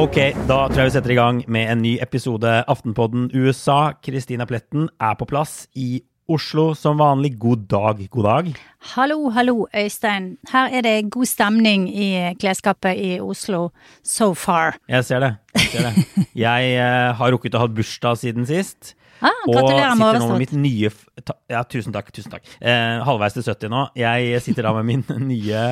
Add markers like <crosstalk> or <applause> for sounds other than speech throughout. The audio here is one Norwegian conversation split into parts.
Ok, da tror jeg vi setter i gang med en ny episode Aftenpodden USA. Kristina Pletten er på plass i Oslo som vanlig. God dag, god dag. Hallo, hallo, Øystein. Her er det god stemning i klesskapet i Oslo so far. Jeg ser det. Jeg, ser det. jeg eh, har rukket å ha bursdag siden sist. Ah, gratulerer med sitter nå med overstått. mitt nye Ja, tusen takk. tusen takk. Eh, halvveis til 70 nå. Jeg sitter da med min <laughs> nye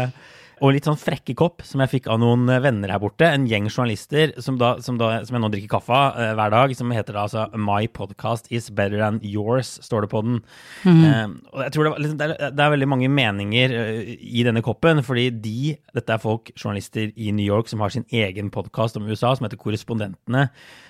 og litt sånn frekke kopp som jeg fikk av noen venner her borte. En gjeng journalister som, da, som, da, som jeg nå drikker kaffe av eh, hver dag. Som heter da altså My podcast is better than yours, står det på den. Eh, og jeg tror det, liksom, det, er, det er veldig mange meninger eh, i denne koppen, fordi de, dette er folk, journalister i New York, som har sin egen podkast om USA, som heter Korrespondentene.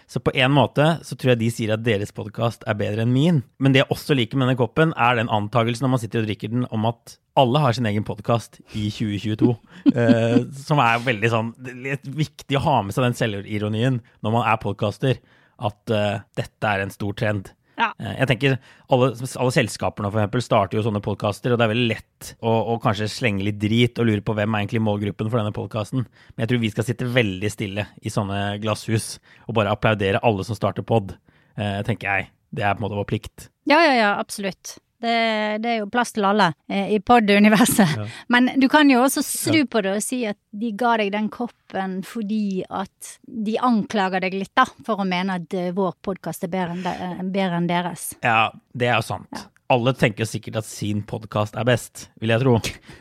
Så på en måte så tror jeg de sier at deres podkast er bedre enn min. Men det jeg også liker med denne koppen, er den antakelsen når man sitter og drikker den, om at alle har sin egen podkast i 2022. eh, som er veldig sånn litt viktig å ha med seg den selvironien når man er podkaster, at uh, dette er en stor trend. Ja. Eh, Jeg tenker alle, alle selskapene for eksempel starter jo sånne podkaster, og det er veldig lett å, å kanskje slenge litt drit og lure på hvem er egentlig målgruppen for denne podkasten. Men jeg tror vi skal sitte veldig stille i sånne glasshus og bare applaudere alle som starter pod, tenker jeg. Det er på en måte vår plikt. Ja, ja, ja, absolutt. Det, det er jo plass til alle eh, i pod-universet. <laughs> Men du kan jo også snu på det og si at de ga deg den koppen fordi at de anklager deg litt, da, for å mene at eh, vår podkast er bedre enn, de, eh, bedre enn deres. Ja, det er jo sant. Alle tenker sikkert at sin podkast er best, vil jeg tro.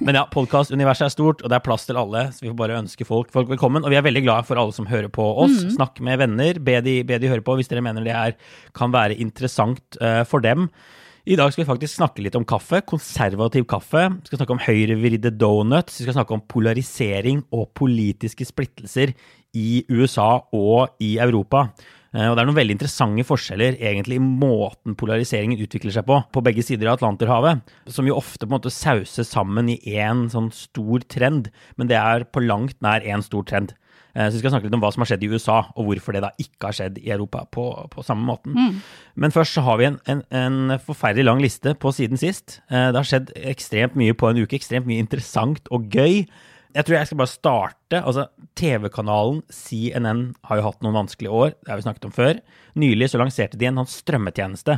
Men ja, podkastuniverset er stort, og det er plass til alle, så vi får bare ønske folk, folk velkommen. Og vi er veldig glad for alle som hører på oss. Snakk med venner, be de, be de høre på hvis dere mener det er, kan være interessant uh, for dem. I dag skal vi faktisk snakke litt om kaffe, konservativ kaffe. Vi skal snakke om høyrevridde donuts. Vi skal snakke om polarisering og politiske splittelser i USA og i Europa. Eh, Og det er noen veldig interessante forskjeller egentlig i måten polariseringen utvikler seg på, på begge sider av Atlanterhavet, som jo ofte på en måte sauses sammen i én sånn stor trend, men det er på langt nær én stor trend. Eh, Så vi skal snakke litt om hva som har skjedd i USA, og hvorfor det da ikke har skjedd i Europa på, på samme måten. Men først så har vi en, en, en forferdelig lang liste på siden sist. Eh, Det har skjedd ekstremt mye på en uke, ekstremt mye interessant og gøy. Jeg tror jeg skal bare starte. Altså, TV-kanalen CNN har jo hatt noen vanskelige år, det har vi snakket om før. Nylig så lanserte de en sånn strømmetjeneste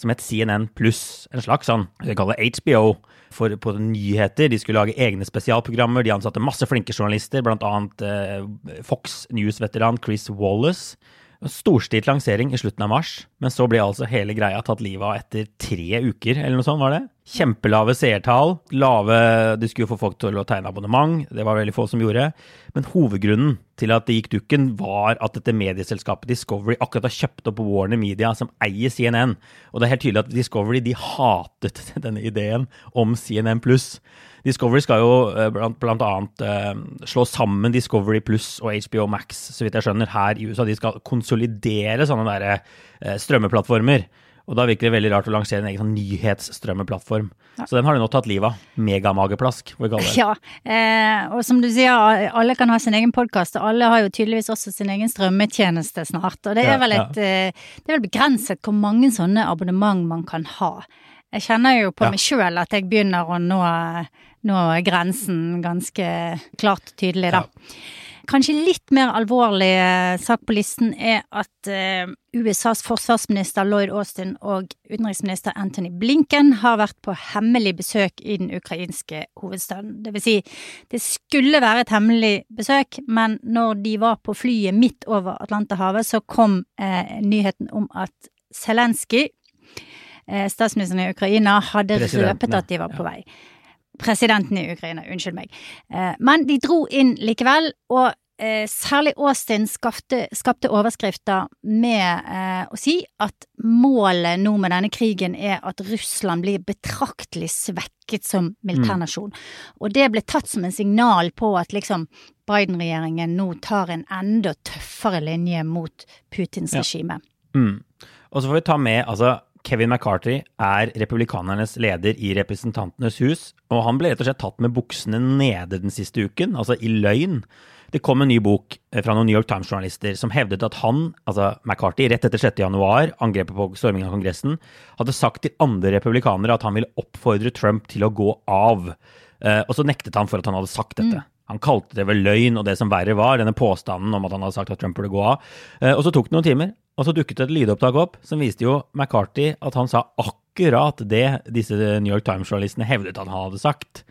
som het CNN pluss. En slags sånn, vi kaller HBO, for, på nyheter. De skulle lage egne spesialprogrammer. De ansatte masse flinke journalister, annet eh, Fox News-veteran Chris Wallace. Storstilt lansering i slutten av mars, men så ble altså hele greia tatt livet av etter tre uker, eller noe sånt, var det? Kjempelave seertall, lave De skulle få folk til å tegne abonnement, det var veldig få som gjorde. Men hovedgrunnen til at det gikk dukken, var at dette medieselskapet Discovery akkurat har kjøpt opp Warner Media, som eier CNN. Og det er helt tydelig at Discovery de hatet <laughs> denne ideen om CNN pluss. Discovery skal jo eh, blant, blant annet eh, slå sammen Discovery Pluss og HBO Max, så vidt jeg skjønner, her i USA. De skal konsolidere sånne der, eh, strømmeplattformer. Og da virker det veldig rart å lansere en egen sånn nyhetsstrømmeplattform. Så den har du nå tatt livet av. Megamageplask, får vi kalle det. Ja, eh, og som du sier, alle kan ha sin egen podkast, og alle har jo tydeligvis også sin egen strømmetjeneste snart. Og det Ja, er vel ja. et eh, Det er vel begrenset hvor mange sånne abonnement man kan ha. Jeg kjenner jo på Ja. meg sjøl at jeg begynner å nå, nå grensen ganske klart og tydelig, da. Kanskje litt mer alvorlig eh, sak på listen er at eh, USAs forsvarsminister Lloyd Austin og utenriksminister Anthony Blinken har vært på hemmelig besøk i den ukrainske hovedstaden. Det vil si, det skulle være et hemmelig besøk, men når de var på flyet midt over Atlanterhavet, så kom eh, nyheten om at Zelenskyj, statsministeren i Ukraina, hadde røpet at de var på vei. Presidenten i Ukraina, unnskyld meg. Eh, Men de dro inn likevel, og eh, særlig Austin skapte, skapte overskrifter med eh, å si at målet nå med denne krigen er at Russland blir betraktelig svekket som militærnasjon. Og det ble tatt som en signal på at liksom Biden-regjeringen nå tar en enda tøffere linje mot Putins Ja. regime. Mm. Og så får vi ta med altså Kevin McCarthy er republikanernes leder i Representantenes hus, og han ble rett og slett tatt med buksene nede den siste uken, altså i løgn. Det kom en ny bok eh, fra noen New York Times-journalister som hevdet at han, altså McCarthy, rett etter 6. januar, angrepet på stormingen av Kongressen, hadde sagt til andre republikanere at han ville oppfordre Trump til å gå av. Eh, Og så nektet han for at han hadde sagt dette. Han kalte det vel løgn, og det som verre var, denne påstanden om at han hadde sagt at Trump burde gå av. Eh, Og så tok det noen timer, og så dukket et lydopptak opp som viste jo McCarthy at han sa akkurat det disse New York Times-journalistene hevdet han hadde sagt.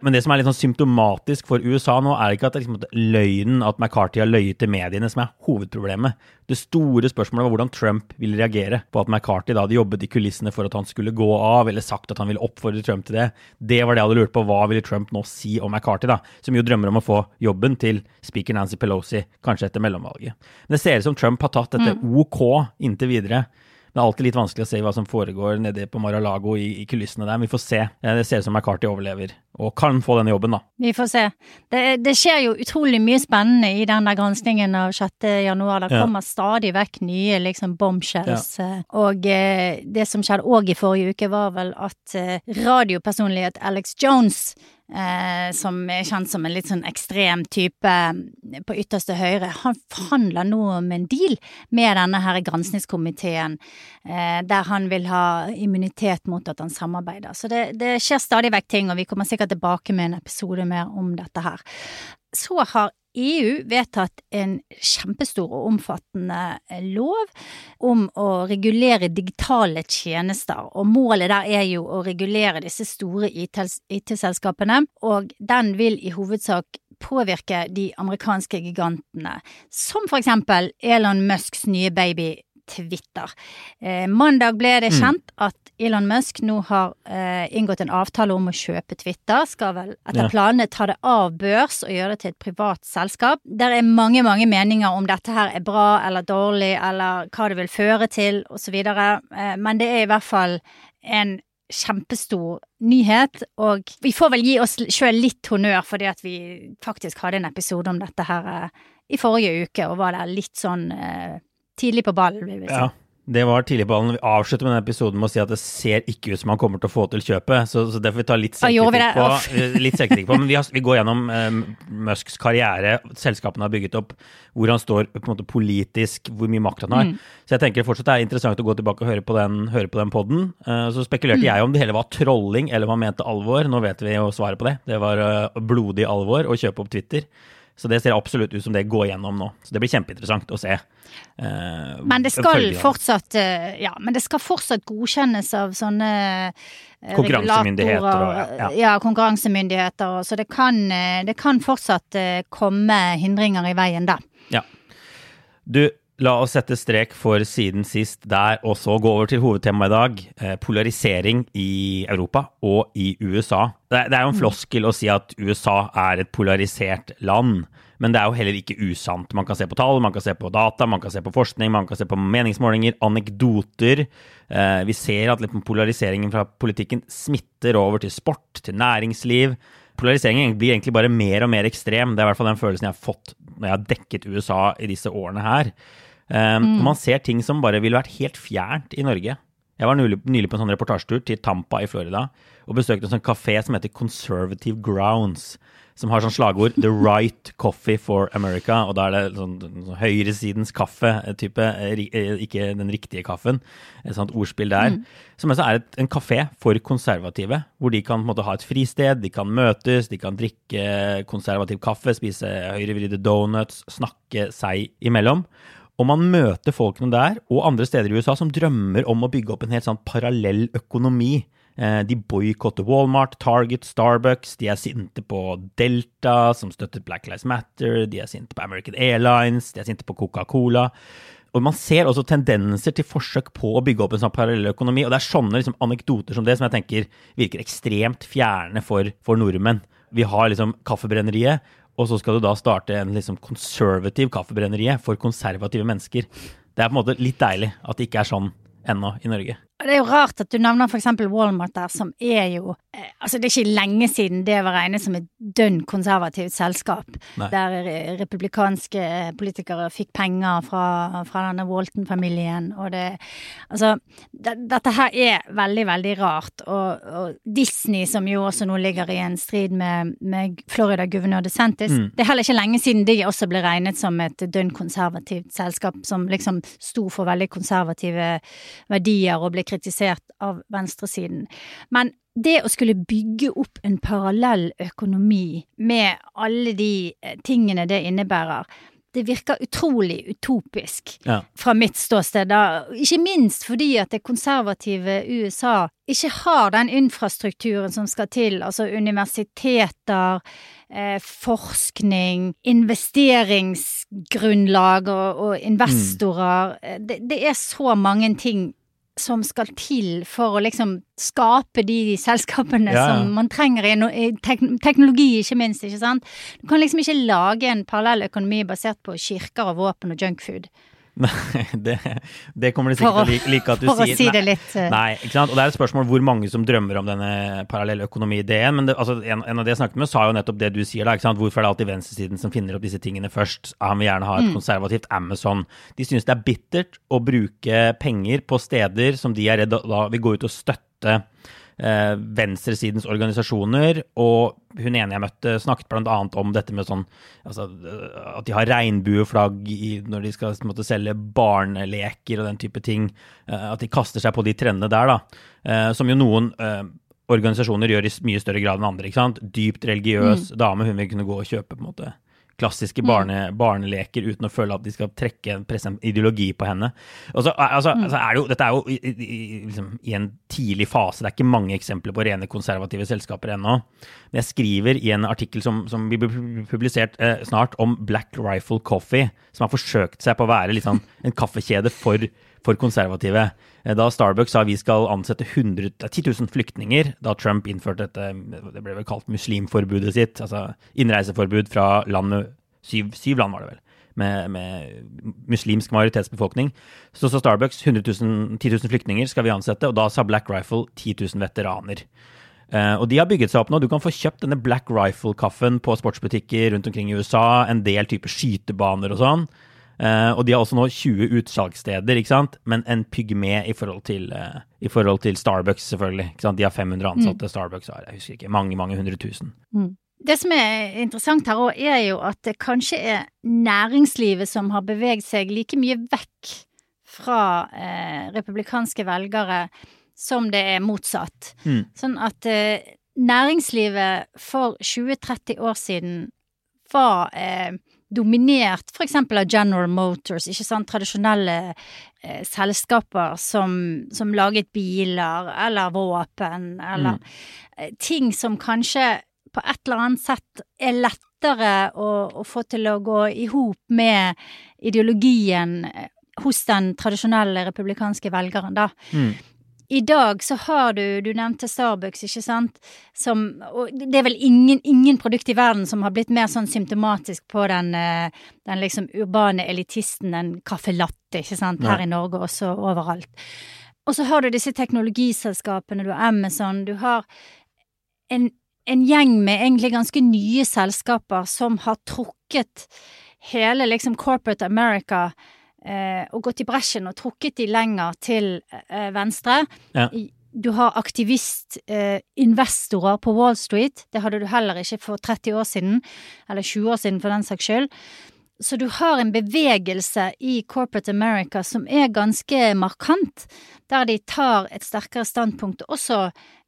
Men det som er litt sånn symptomatisk for USA nå, er ikke at det er liksom at løgnen at McCarthy har løyet til mediene som er hovedproblemet. Det store spørsmålet var hvordan Trump ville reagere på at McCarthy da hadde jobbet i kulissene for at han skulle gå av, eller sagt at han ville oppfordre Trump til det. Det var det jeg hadde lurt på. Hva ville Trump nå si om McCarthy, da? Som jo drømmer om å få jobben til speaker Nancy Pelosi, kanskje etter mellomvalget. Men det ser ut som Trump har tatt dette OK inntil videre. Det er alltid litt vanskelig å se hva som foregår nede på Mar-a-Lago i, i kulissene der. Men vi får se. Eh, Det ser ut som McCarthy overlever, og kan få denne jobben, da. Vi får se. Det, det skjer jo utrolig mye spennende i den der granskningen av 6. januar. Det Ja. kommer stadig vekk nye liksom bombshells. Ja. Og eh, det som skjedde òg i forrige uke, var vel at eh, radiopersonlighet Alex Jones, eh, som er kjent som en litt sånn ekstrem type eh, på ytterste høyre, han forhandler nå om en deal med denne her granskningskomiteen, eh, der han vil ha immunitet mot at han samarbeider. Så det, det skjer stadig vekk ting, og vi kommer sikkert tilbake med en episode mer om dette her. Så har EU vedtatt en kjempestor og omfattende eh, lov om å regulere digitale tjenester, og målet der er jo å regulere disse store IT-selskapene, og den vil i hovedsak påvirke de amerikanske gigantene, som for eksempel Elon Musks nye baby Twitter. Eh, mandag ble det kjent at Elon Musk nå har eh, inngått en avtale om å kjøpe Twitter. Skal vel etter Ja. planene ta det av børs og gjøre det til et privat selskap. Der er mange, mange meninger om dette her er bra eller dårlig, eller hva det vil føre til, osv. Eh, men det er i hvert fall en kjempestor nyhet, og vi får vel gi oss sjøl litt honnør fordi at vi faktisk hadde en episode om dette her eh, i forrige uke, og var der litt sånn eh, tidlig på ballen, vil vi si. Ja, det var tidlig på ballen. Vi avslutter med denne episoden med å si at det ser ikke ut som han kommer til å få til kjøpet, så, så det får vi ta litt selvkritikk på. Eh, litt på. Men vi, har, vi går gjennom eh, Musks karriere, selskapene har bygget opp, hvor han står på en måte politisk, hvor mye makt han har. Mm. Så jeg tenker fortsatt det er interessant å gå tilbake og høre på den, høre på den podden. Eh, så spekulerte Mm. jeg om det hele var trolling, eller om han mente alvor. Nå vet vi jo svaret på det. Det var eh, blodig alvor å kjøpe opp Twitter. Så det ser absolutt ut som det går gjennom nå. Så det blir kjempeinteressant å se. eh, Men det fortsatt eh, Ja, men det skal fortsatt godkjennes av sånne eh, Konkurransemyndigheter og- ja. ja, konkurransemyndigheter, så det kan, eh, det kan fortsatt komme hindringer i veien da. Ja. Du, la oss sette strek for siden sist der, og så gå over til hovedtemaet i dag. Eh, polarisering i Europa og i USA. Det, er- det er jo en floskel å si at USA er et polarisert land. Men det er jo heller ikke usant. Man kan se på tall, man kan se på data, man kan se på forskning, man kan se på meningsmålinger, anekdoter. Eh, vi ser at liksom polariseringen fra politikken smitter over til sport, til næringsliv. Polariseringen blir egentlig bare mer og mer ekstrem. Det er i hvert fall den følelsen jeg har fått når jeg har dekket USA i disse årene her. Um, og Man ser ting som bare ville vært helt fjernt i Norge. Jeg var nylig, på en sånn reportasjetur til Tampa i Florida og besøkte en sånn kafé som heter Conservative Grounds. Som har sånn slagord 'The right coffee for America'. Og da er det sånn, sånn høyresidens kaffe-type, eh, ri- eh, ikke den riktige kaffen. Et sånt ordspill der. Som altså er et, en kafé for konservative, hvor de kan måte ha et fristed, de kan møtes, de kan drikke konservativ kaffe, spise høyrevridde donuts, snakke seg imellom. Og man møter folkene der og andre steder i USA som drømmer om å bygge opp en helt sånn parallell økonomi. Eh, De boikotter Walmart, Target, Starbucks. De er sinte på Delta, som støttet Black Lives Matter. De er sinte på American Airlines. De er sinte på Coca-Cola. Og man ser også tendenser til forsøk på å bygge opp en sånn parallell økonomi. Og det er sånne liksom, anekdoter som det som jeg tenker virker ekstremt fjerne for, for nordmenn. Vi har liksom Kaffebrenneriet, og så skal du da starte en liksom konservativ kaffebrenneriet for konservative mennesker. Det er på en måte litt deilig at det ikke er sånn ennå i Norge. Det er jo rart at du nevner eksempel Walmart der, som er jo eh, Altså, det er ikke lenge siden det var regnet som et dønn konservativt selskap, Nei. der republikanske politikere fikk penger fra, fra denne Walton-familien, og det Altså, det, dette her er veldig, veldig rart, og, og Disney, som jo også nå ligger i en strid med, med Florida-guvernør DeSantis, det er heller ikke lenge siden de også ble regnet som et dønn konservativt selskap, som liksom sto for veldig konservative verdier og ble kritisert av venstresiden. Men det å skulle bygge opp en parallell økonomi med alle de eh, tingene det innebærer, det virker utrolig utopisk Ja. fra mitt ståsted. Da. Ikke minst fordi at det konservative USA ikke har den infrastrukturen som skal til, altså universiteter, eh, forskning, investeringsgrunnlag og, og investorer. Mm. Det, det er så mange ting som skal til for å liksom skape de selskapene Ja, ja. som man trenger i, no- i tek teknologi, ikke minst, ikke sant. Du kan liksom ikke lage en parallell økonomi basert på kirker og våpen og junkfood. Nei, det, det kommer de sikkert å- til å like, like at du for å si det litt, eh. Nei, ikke sant. Og det er et spørsmål hvor mange som drømmer om denne parallelløkonomi-ideen. Men det, altså, en, en av de jeg snakket med, sa jo nettopp det du sier, da. ikke sant? Hvorfor er det alltid venstresiden som finner opp disse tingene først? Han vil gjerne ha et Mm. konservativt Amazon. De synes det er bittert å bruke penger på steder som de er redd da vil gå ut og støtte venstresidens organisasjoner, og hun ene jeg møtte snakket annet om dette med sånn altså, eh, at de har regnbueflagg i, når de skal måte, selge barneleker og den type ting. eh, at de kaster seg på de trendene der, da. eh, som jo noen eh, organisasjoner gjør i mye større grad enn andre. ikke sant? Dypt religiøs dame, hun vil kunne gå og kjøpe på en måte klassiske barne, barneleker uten å føle at de skal trekke en, ideologi på henne. Og så, altså, altså er det jo, dette er jo i, i, liksom, i en tidlig fase, det er ikke mange eksempler på rene konservative selskaper ennå. Men jeg skriver i en artikkel som, som blir publisert eh, snart om Black Rifle Coffee, som har forsøkt seg på å være sånn en kaffekjede for, for konservative. Eh, Da Starbucks sa vi skal ansette 100, eh, 10 000 flyktninger, da Trump innførte dette, det ble vel kalt muslimforbudet sitt, altså innreiseforbud fra land syv, syv land var det vel, med, med muslimsk majoritetsbefolkning. Så sa Starbucks 100 000, 10 000 flyktninger skal vi ansette, og da sa Black Rifle 10 000 veteraner. Uh, og de har bygget seg opp nå. Du kan få kjøpt denne Black Rifle-kaffen på sportsbutikker rundt omkring i USA, en del typer skytebaner og sånn. Eh, og de har også nå 20 utsalgssteder, ikke sant? men en pygme i forhold til, eh, i forhold til Starbucks, selvfølgelig. Ikke sant? De har 500 ansatte, Starbucks har jeg husker ikke, mange, mange hundre tusen. Det som er interessant her òg, er jo at det kanskje er næringslivet som har beveget seg like mye vekk fra eh, republikanske velgere som det er motsatt. Mm. Sånn at eh, næringslivet for 20-30 år siden var eh, dominert eksempel av General Motors, ikke sant, tradisjonelle eh, selskaper som, som laget biler eller våpen eller eh, ting som kanskje på et eller annet sett er lettere å, å få til å gå i hop med ideologien eh, hos den tradisjonelle republikanske velgeren, da. Mm. I dag så har du, du nevnte Starbucks, ikke sant, som, og det er vel ingen, ingen produkt i verden som har blitt mer sånn symptomatisk på den, eh, den liksom urbane elitisten enn caffè latte, ikke sant, her Nei. i Norge også overalt. Og så har du disse teknologiselskapene, du har Amazon, du har en, en gjeng med egentlig ganske nye selskaper som har trukket hele liksom corporate America og gått i bresjen og trukket de lenger til eh, venstre. Ja. Du har aktivistinvestorer på Wall Street. Det hadde du heller ikke for 30 år siden, eller 20 år siden for den saks skyld. Så du har en bevegelse i corporate America som er ganske markant, der de tar et sterkere standpunkt og også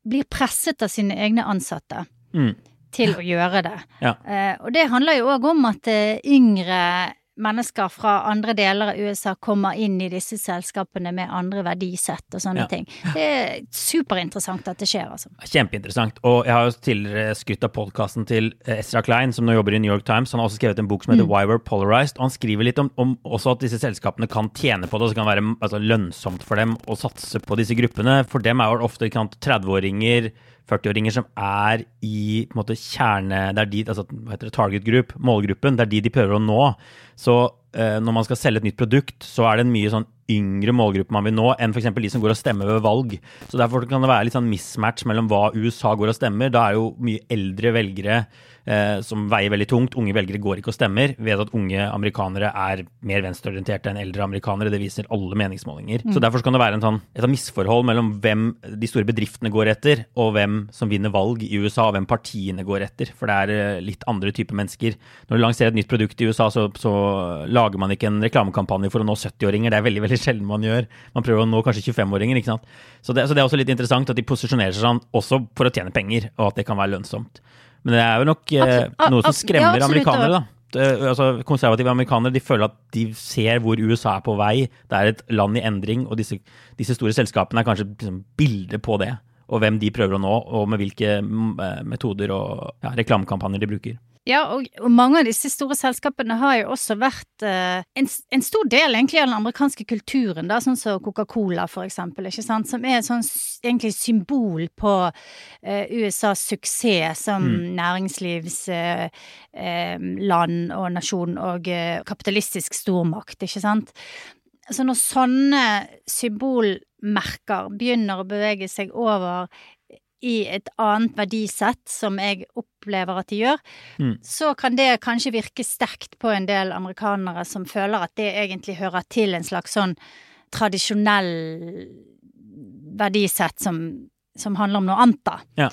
blir presset av sine egne ansatte Mm. til å gjøre det. Ja. Eh, og det handler jo òg om at eh, yngre mennesker fra andre deler av USA kommer inn i disse selskapene med andre verdisett og sånne Ja. ting. Det er superinteressant at det skjer, altså. Kjempeinteressant. Og jeg har jo tidligere skrytt av podkasten til eh, Ezra Klein, som nå jobber i New York Times. Han har også skrevet en bok som heter Why We're Polarized. Og han skriver litt om, om også at disse selskapene kan tjene på det, og så kan det være altså, lønnsomt for dem å satse på disse gruppene. For dem er jo ofte 30-åringer 40-åringer som er i på en måte kjerne Det er de, altså, hva heter det, target group, målgruppen, det er de de prøver å nå. Så eh, når man skal selge et nytt produkt, så er det en mye sånn yngre målgruppe man vil nå, enn f.eks. de som går og stemmer ved valg. Så Derfor kan det være litt sånn mismatch mellom hva USA går og stemmer. Da er jo mye eldre velgere eh, som veier veldig tungt. Unge velgere går ikke og stemmer. Vi vet at unge amerikanere er mer venstreorienterte enn eldre amerikanere. Det viser alle meningsmålinger. Mm. Så Derfor kan det være en sånn, et misforhold mellom hvem de store bedriftene går etter, og hvem som vinner valg i USA, og hvem partiene går etter. For det er eh, litt andre typer mennesker. Når du lanserer et nytt produkt i USA, så, så lager man ikke en reklamekampanje for å nå 70-åringer. Det er veldig veldig sjelden man gjør. Man prøver å nå kanskje 25-åringer. ikke sant? Så det, så det, er også litt interessant at de posisjonerer seg sånn også for å tjene penger, og at det kan være lønnsomt. Men det er jo nok eh, noe som skremmer ja, amerikanere, da. Altså, konservative amerikanere de føler at de ser hvor USA er på vei. Det er et land i endring, og disse, disse store selskapene er kanskje liksom, bilder på det. Og hvem de prøver å nå, og med hvilke mm, eh, metoder og ja, reklamekampanjer de bruker. Ja, og, og, mange av disse store selskapene har jo også vært eh, en, en, stor del egentlig av den amerikanske kulturen, da, sånn som Coca-Cola for eksempel, ikke sant, som er sånn egentlig symbol på eh, USAs suksess som mm. næringslivsland eh, og nasjon og kapitalistisk stormakt, ikke sant. Så når sånne symbolmerker begynner å bevege seg over i et annet verdisett, som jeg opplever at de gjør, mm. så kan det kanskje virke sterkt på en del amerikanere som føler at det egentlig hører til en slags sånn tradisjonell verdisett som, som handler om noe annet, da. Ja.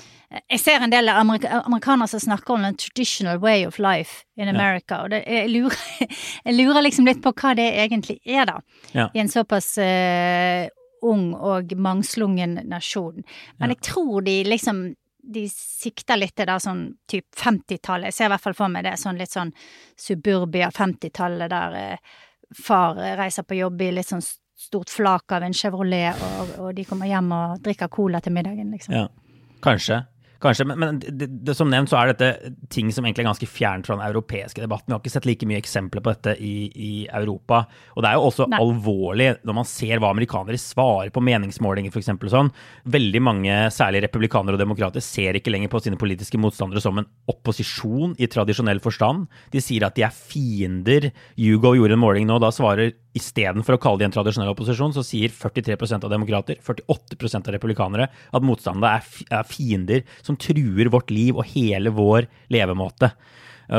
Jeg ser en del amerik amerikanere som snakker om en traditional way of life in America, ja. og det, jeg, lurer, <laughs> jeg, lurer, liksom litt på hva det egentlig er, da. Ja. I en såpass uh, ung og mangslungen nasjon. Men jeg tror de liksom de sikter litt til da sånn typ 50-tallet. Jeg ser i hvert fall for meg det sånn litt sånn suburbia 50-tallet der eh, far reiser på jobb i litt sånn stort flak av en Chevrolet, og, og de kommer hjem og drikker cola til middagen, liksom. Ja, kanskje. Kanskje, men, men det, det, som nevnt så er dette ting som egentlig er ganske fjernt fra den europeiske debatten. Vi har ikke sett like mye eksempler på dette i, i Europa. Og det er jo også Nei. alvorlig når man ser hva amerikanere svarer på meningsmålinger f.eks. Sånn. Veldig mange, særlig republikanere og demokrater, ser ikke lenger på sine politiske motstandere som en opposisjon i tradisjonell forstand. De sier at de er fiender. Hugo gjorde en måling nå, da svarer istedenfor å kalle de en tradisjonell opposisjon, så sier 43% av demokrater, 48% av republikanere, at motstanderne er, fiender som truer vårt liv og hele vår levemåte.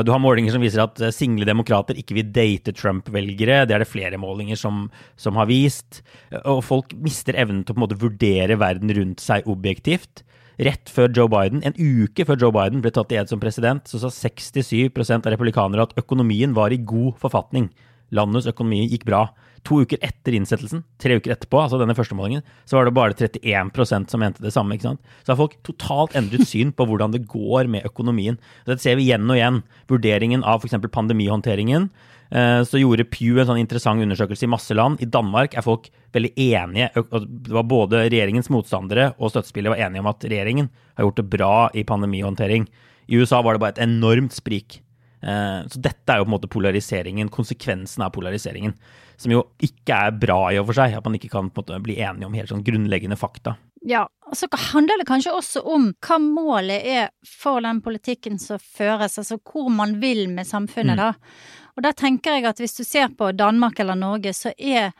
Du har målinger som viser at eh, single demokrater ikke vil date Trump-velgere. Det er det flere målinger som, som, har vist. Og folk mister evnen til å på en måte vurdere verden rundt seg objektivt. Rett før Joe Biden, en uke før Joe Biden ble tatt i ed som president, så sa 67% av republikanere at økonomien var i god forfatning. Landets økonomi gikk bra. To uker etter innsettelsen, tre uker etterpå, altså denne første målingen, så var det bare 31% som mente det samme. ikke sant? Så har folk totalt endret syn på hvordan det går med økonomien. Dette ser vi igjen og igjen. Vurderingen av f.eks. pandemihåndteringen. Eh, så gjorde Pew en sånn interessant undersøkelse i masse land. I Danmark er folk veldig enige. Det var Både regjeringens motstandere og støttespillere var enige om at regjeringen har gjort det bra i pandemihåndtering. I USA var det bare et enormt sprik. Eh, så dette er jo på en måte polariseringen, konsekvensen av polariseringen. Som jo ikke er bra i og for seg, at man ikke kan på en måte bli enige om helt sånn grunnleggende fakta. Ja, og så handler det kanskje også om hva målet er for den politikken som føres, altså hvor man vil med samfunnet, mm. da. Og da tenker jeg at hvis du ser på Danmark eller Norge, så er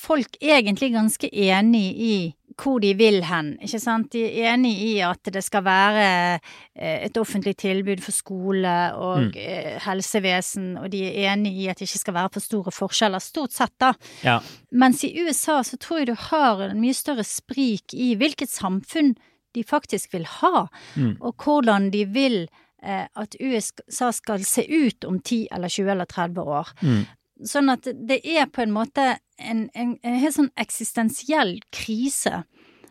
folk egentlig ganske enig i hvor de vil hen, ikke sant. De er enig i at det skal være eh, et offentlig tilbud for skole og mm. Eh, helsevesen, og de er enig i at det ikke skal være for store forskjeller, stort sett, da. Ja. Mens i USA så tror jeg du har en mye større sprik i hvilket samfunn de faktisk vil ha, mm. og hvordan de vil eh, at USA skal se ut om 10 eller 20 eller 30 år. Mm. Sånn at det er på en måte en, en, en helt sånn eksistensiell krise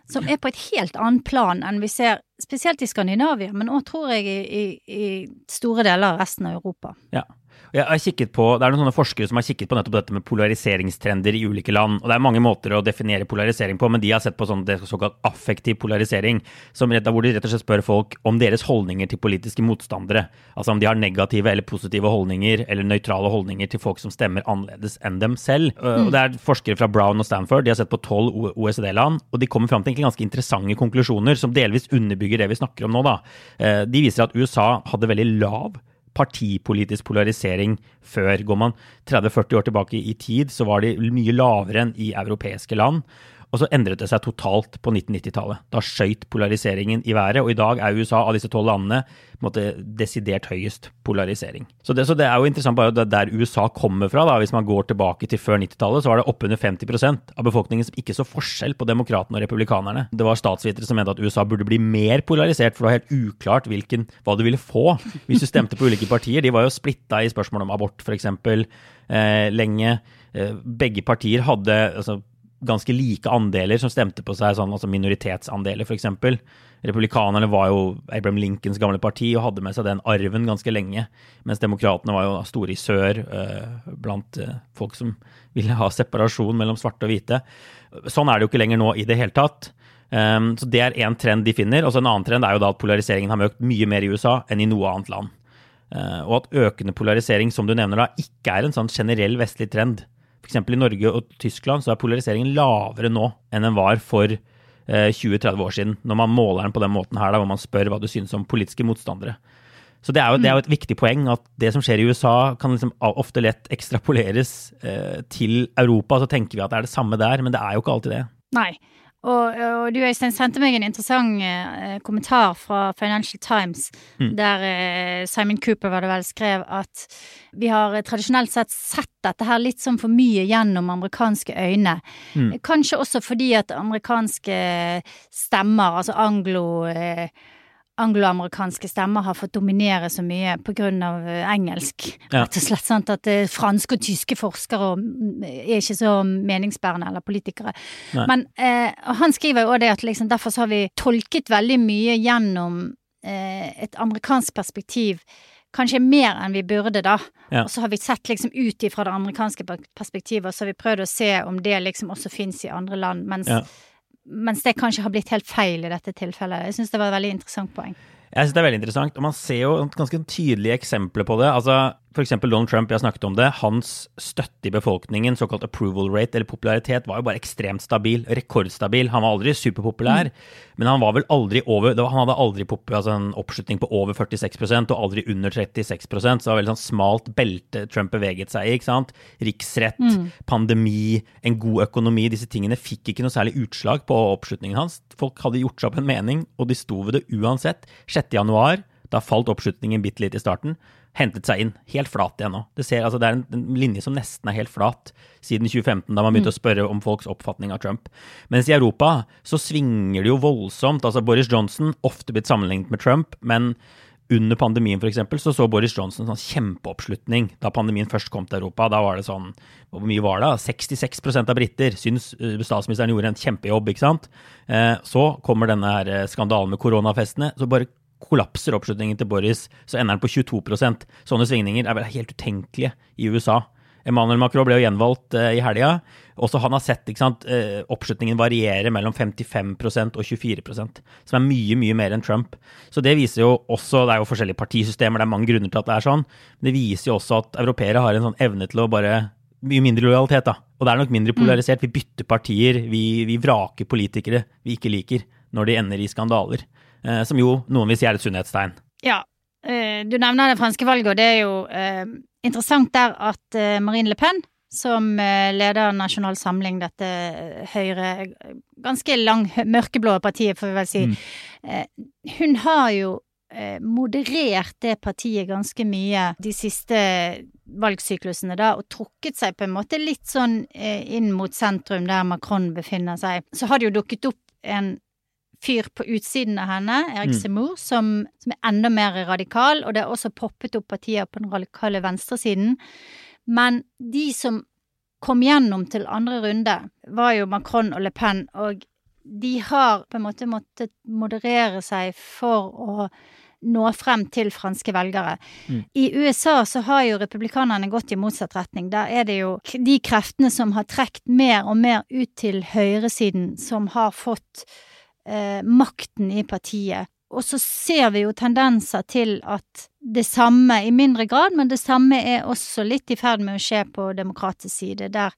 som er på et helt annet plan enn vi ser spesielt i Skandinavia, men òg tror jeg i, i, i, store deler av resten av Europa. Ja, Jeg har kikket på, Det er noen sånne forskere som har kikket på nettopp dette med polariseringstrender i ulike land. og Det er mange måter å definere polarisering på, men de har sett på sånn, det såkalt affektiv polarisering, som rett, hvor de rett og slett spør folk om deres holdninger til politiske motstandere. Altså om de har negative eller positive holdninger, eller nøytrale holdninger til folk som stemmer annerledes enn dem selv. Mm. Og Det er forskere fra Brown og Stanford, de har sett på tolv OECD-land, og de kommer fram til ganske interessante konklusjoner som delvis underbygger det vi snakker om nå. Da. Eh, de viser at USA hadde veldig lav partipolitisk polarisering før. Går man 30-40 år tilbake i tid, så var de mye lavere enn i europeiske land. Og så endret det seg totalt på 1990-tallet. Da skøyt polariseringen i været, og i dag er USA av disse tolv landene måte, desidert høyest polarisering. Så det, så det, er jo interessant bare der USA kommer fra. da, Hvis man går tilbake til før 90-tallet, så var det oppunder 50% av befolkningen som ikke så forskjell på demokratene og republikanerne. Det var statsvitere som mente at USA burde bli mer polarisert, for det var helt uklart hvilken, hva du ville få hvis du stemte på ulike partier. De var jo splitta i spørsmål om abort, f.eks. Eh, lenge. Eh, begge partier hadde altså, ganske like andeler som stemte på seg, sånn, altså minoritetsandeler f.eks. Republikanerne var jo Abraham Lincolns gamle parti og hadde med seg den arven ganske lenge, mens demokratene var jo store i sør uh, blant uh, folk som ville ha separasjon mellom svarte og hvite. Sånn er det jo ikke lenger nå i det hele tatt. Um, så Det er én trend de finner. og så En annen trend er jo da at polariseringen har økt mye mer i USA enn i noe annet land. Uh, og at økende polarisering, som du nevner da, ikke er en sånn generell vestlig trend. F.eks. i Norge og Tyskland så er polariseringen lavere nå enn den var for 20-30 eh, år siden, når man måler den på den måten her, hvor man spør hva du synes om politiske motstandere. Så det er, jo, det er jo et viktig poeng at det som skjer i USA, kan liksom ofte lett ekstrapoleres eh, til Europa. Så tenker vi at det er det samme der, men det er jo ikke alltid det. Nei, og, og, du Øystein sendte meg en interessant eh, kommentar fra Financial Times, mm. der eh, Simon Cooper var det vel skrev at vi har eh, tradisjonelt sett sett dette her litt sånn for mye gjennom amerikanske øyne. Mm. Kanskje også fordi at amerikanske stemmer, altså anglo eh, angloamerikanske stemmer har fått dominere så mye av eh, engelsk. Ja. Rett og slett sant at eh, franske og tyske forskere mm, er ikke så meningsbærende, eller politikere. Nei. Men eh, han skriver jo òg det at liksom, derfor så har vi tolket veldig mye gjennom eh, et amerikansk perspektiv. Kanskje mer enn vi burde, da. Ja. Og så har vi sett liksom ut ifra det amerikanske perspektivet, og så har vi prøvd å se om det liksom også fins i andre land. mens ja mens det kanskje har blitt helt feil i dette tilfellet. Jeg syns det var et veldig interessant poeng. Jeg synes det er veldig interessant, og man ser jo ganske tydelige eksempler på det. Altså, F.eks. Donald Trump, jeg har snakket om det, hans støtte i befolkningen, såkalt approval rate, eller popularitet, var jo bare ekstremt stabil. Rekordstabil. Han var aldri superpopulær, mm. men han var vel aldri over Han hadde aldri altså en oppslutning på over 46% og aldri under 36% så det var veldig sånn smalt belte Trump beveget seg i. ikke sant? Riksrett, mm. pandemi, en god økonomi. Disse tingene fikk ikke noe særlig utslag på oppslutningen hans. Folk hadde gjort seg opp en mening, og de sto ved det uansett. 6. januar, da falt oppslutningen bitte litt i starten hentet seg inn. Helt flat igjen nå. Det, ser, altså, det er en, en, linje som nesten er helt flat siden 2015, da man begynte mm. å spørre om folks oppfatning av Trump. Mens i Europa så svinger det jo voldsomt. Altså Boris Johnson, ofte blitt sammenlignet med Trump, men under pandemien for eksempel, så så Boris Johnson sånn kjempeoppslutning da pandemien først kom til Europa. Da var det sånn Hvor mye var det? 66% av briter syns eh, statsministeren gjorde en kjempejobb, ikke sant? Eh, så kommer denne her eh, skandalen med koronafestene. Så bare kollapser oppslutningen til Boris, så ender den på 22 Sånne svingninger er vel helt utenkelige i USA. Emmanuel Macron ble jo gjenvalgt uh, i helga. Også han har sett sant, uh, oppslutningen variere mellom 55% og 24% som er mye, mye mer enn Trump. Så det viser jo også Det er jo forskjellige partisystemer, det er mange grunner til at det er sånn. Men det viser jo også at europeere har en sånn evne til å bare Mye mindre lojalitet, da. Og det er nok mindre polarisert. Vi bytter partier, vi, vi vraker politikere vi ikke liker, når de ender i skandaler. Eh, som jo noen vil si er et sunnhetstegn. Ja, eh, du nevner det franske valget, og det er jo eh, interessant der at Marine Le Pen, som leder Nasjonal Samling, dette høyre, ganske lang, mørkeblå partiet, får vi vel si, mm. hun har jo moderert det partiet ganske mye de siste valgsyklusene, da, og trukket seg på en måte litt sånn inn mot sentrum, der Macron befinner seg. Så har det jo dukket opp en fyr på utsiden av henne, Erik mm. Seymour, som, som, er enda mer radikal, og det har også poppet opp partier på den radikale venstresiden. Men de som kom gjennom til andre runde, var jo Macron og Le Pen, og de har på en måte måttet moderere seg for å nå frem til franske velgere. Mm. I USA så har jo republikanerne gått i motsatt retning. Der er det jo de kreftene som har trukket mer og mer ut til høyresiden, som har fått eh, makten i partiet. Og så ser vi jo tendenser til at det samme, i mindre grad, men det samme er også litt i ferd med å skje på demokratisk side, der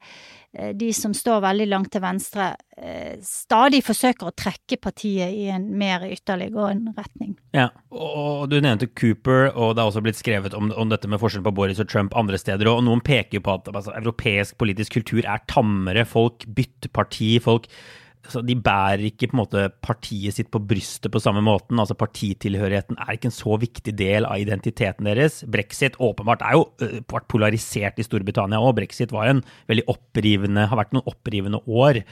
eh, de som står veldig langt til venstre, eh, stadig forsøker å trekke partiet i en mer ytterliggående retning. Ja, og du nevnte Cooper, og det har også blitt skrevet om, om dette med forskjellen på Boris og Trump andre steder, og noen peker jo på at altså, europeisk politisk kultur er tammere, folk bytter parti, folk så de bærer ikke måte partiet sitt på brystet på samme måten. altså Partitilhørigheten er ikke en så viktig del av identiteten deres. Brexit åpenbart er jo vært polarisert i Storbritannia òg. Brexit var en veldig opprivende, har vært noen opprivende år.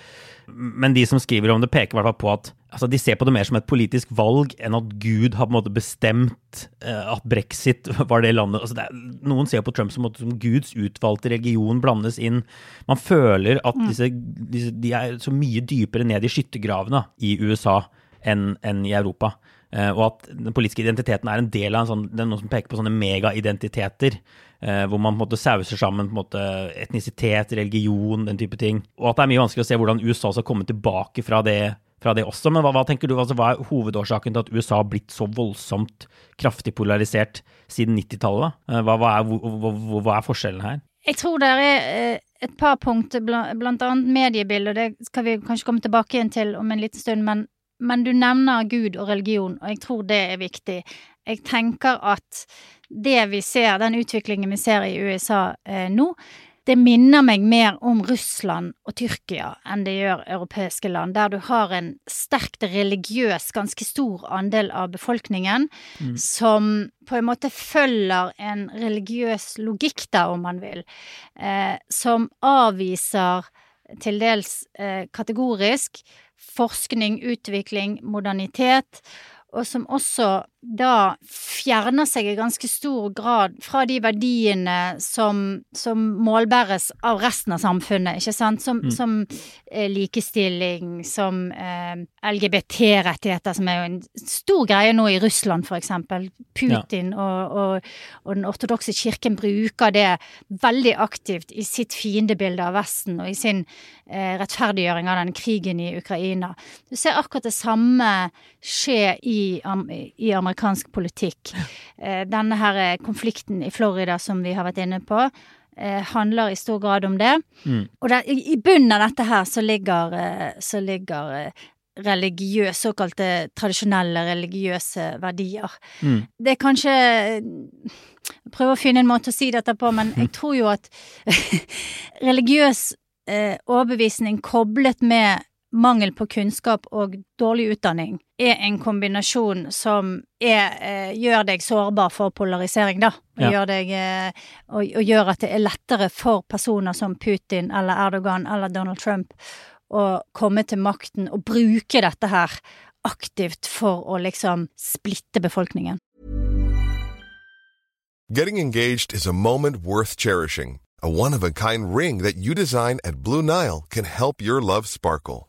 Men de som skriver om det, peker i hvert fall på at altså, de ser på det mer som et politisk valg enn at Gud har på en måte bestemt uh, at brexit <laughs> var det landet altså, det er, Noen ser på Trump som, som, Guds utvalgte religion blandes inn. Man føler at mm. disse, disse, de er så mye dypere ned i skyttergravene i USA enn, enn i Europa. Uh, og at den politiske identiteten er en del av en sånn, det er noen som peker på sånne megaidentiteter. Uh, hvor man på en måte sauser sammen på en måte etnisitet, religion, den type ting. Og at det er mye vanskelig å se hvordan USA skal komme tilbake fra det fra det også. Men hva, hva tenker du, altså, hva er hovedårsaken til at USA har blitt så voldsomt kraftig polarisert siden 90-tallet? Eh, hva, hva, hva, er forskjellen her? Jeg tror det er eh, et par punkter, blant annet mediebildet, det skal vi kanskje komme tilbake igjen til om en liten stund, men, men du nevner Gud og religion, og jeg tror det er viktig. Jeg tenker at det vi ser, den utviklingen vi ser i USA eh, nå, det minner meg mer om Russland og Tyrkia enn det gjør europeiske land, der du har en sterkt religiøs, ganske stor andel av befolkningen mm. som på en måte følger en religiøs logikk, da, om man vil, eh, som avviser til dels eh, kategorisk forskning, utvikling, modernitet, og som også da fjerner seg i ganske stor grad fra de verdiene som, som målbæres av resten av samfunnet, ikke sant, som, mm. som eh, likestilling, som eh, LGBT-rettigheter, som er jo en stor greie nå i Russland, for eksempel. Putin ja. og, og, og, den ortodokse kirken bruker det veldig aktivt i sitt fiendebilde av Vesten og i sin eh, rettferdiggjøring av den krigen i Ukraina. Du ser akkurat det samme skje i, i Amerika amerikansk politikk. Eh, denne her eh, konflikten i Florida som vi har vært inne på, eh, handler i stor grad om det. Mm. Og der, i bunnen av dette her så ligger, så ligger religiøse, såkalte tradisjonelle religiøse verdier. Mm. Det er kanskje Jeg prøver å finne en måte å si dette på, men jeg <laughs> tror jo at <laughs> religiøs eh, overbevisning koblet med mangel på kunnskap og dårlig utdanning er en kombinasjon som er, eh, gjør deg sårbar for polarisering, da. Og, ja. gjør deg, eh, og, og, gjør at det er lettere for personer som Putin eller Erdogan eller Donald Trump å komme til makten og bruke dette her aktivt for å liksom splitte befolkningen. Getting engaged is a moment worth cherishing. A one-of-a-kind ring that you design at Blue Nile can help your love sparkle.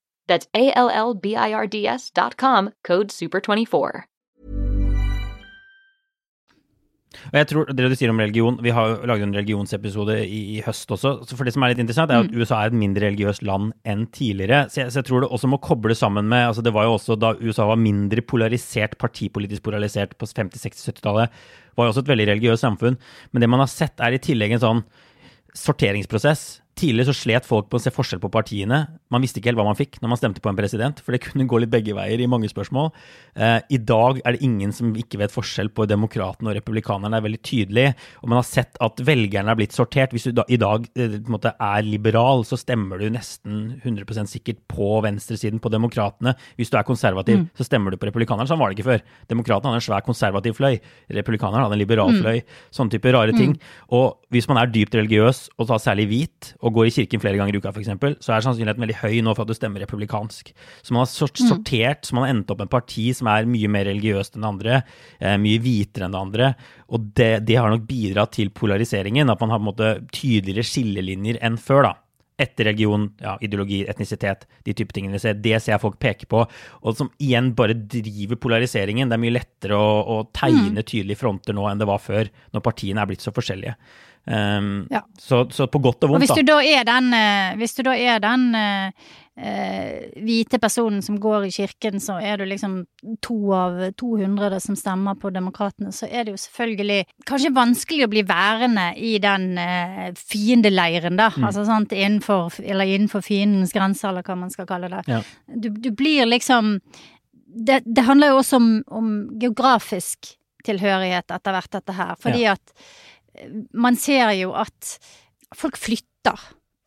That's A L L B I R D S dot com, code SUPER24. Og jeg tror det du sier om religion, Vi har jo laget en religionsepisode i, i, høst også. så for Det som er litt interessant, er at mm. USA er et mindre religiøst land enn tidligere. Så jeg, så jeg, tror det også må koble sammen med altså Det var jo også da USA var mindre polarisert, partipolitisk polarisert på 50-, 60-, 70-tallet, var jo også et veldig religiøst samfunn. Men det man har sett, er i tillegg en sånn sorteringsprosess Tidligere så slet folk på å se forskjell på partiene. Man visste ikke helt hva man fikk når man stemte på en president, for det kunne gå litt begge veier i mange spørsmål. Eh, I dag er det ingen som ikke vet forskjell på demokratene og republikanerne. Det er veldig tydelig. Og man har sett at velgerne er blitt sortert. Hvis du da, i dag eh, måte, er liberal, så stemmer du nesten 100% sikkert på venstresiden, på demokratene. Hvis du er konservativ, mm. så stemmer du på republikanerne. Sånn var det ikke før. Demokratene hadde en svær konservativ fløy. Republikanerne hadde en liberal mm. fløy. Sånne type rare ting. Mm. Og hvis man er dypt religiøs, og da særlig hvit, og går i kirken flere ganger i uka, f.eks., så er sannsynligheten veldig høy nå for at du stemmer republikansk. Så man har mm. sortert, så man har endt opp med et parti som er mye mer religiøst enn det andre, eh, mye hvitere enn det andre. Og det, det, har nok bidratt til polariseringen, at man har på en måte tydeligere skillelinjer enn før. da etter religion, ja, ideologi, etnisitet, de type tingene. ser. Det ser jeg folk peke på, og som igjen bare driver polariseringen. Det er mye lettere å, å tegne mm. tydelige fronter nå enn det var før, når partiene er blitt så forskjellige. Um, ja. så, så, på godt og vondt, og hvis du da er den, hvis du da er den uh, hvite personen som går i kirken, så er du liksom to av 200 som stemmer på Demokratene, så er det jo selvfølgelig kanskje vanskelig å bli værende i den fiendeleiren, da. Mm. Altså sant, innenfor, eller innenfor fiendens grenser, eller hva man skal kalle det. Ja. Du, du, blir liksom det, det, handler jo også om, om geografisk tilhørighet etter hvert, dette her. Fordi ja. at man ser jo at folk flytter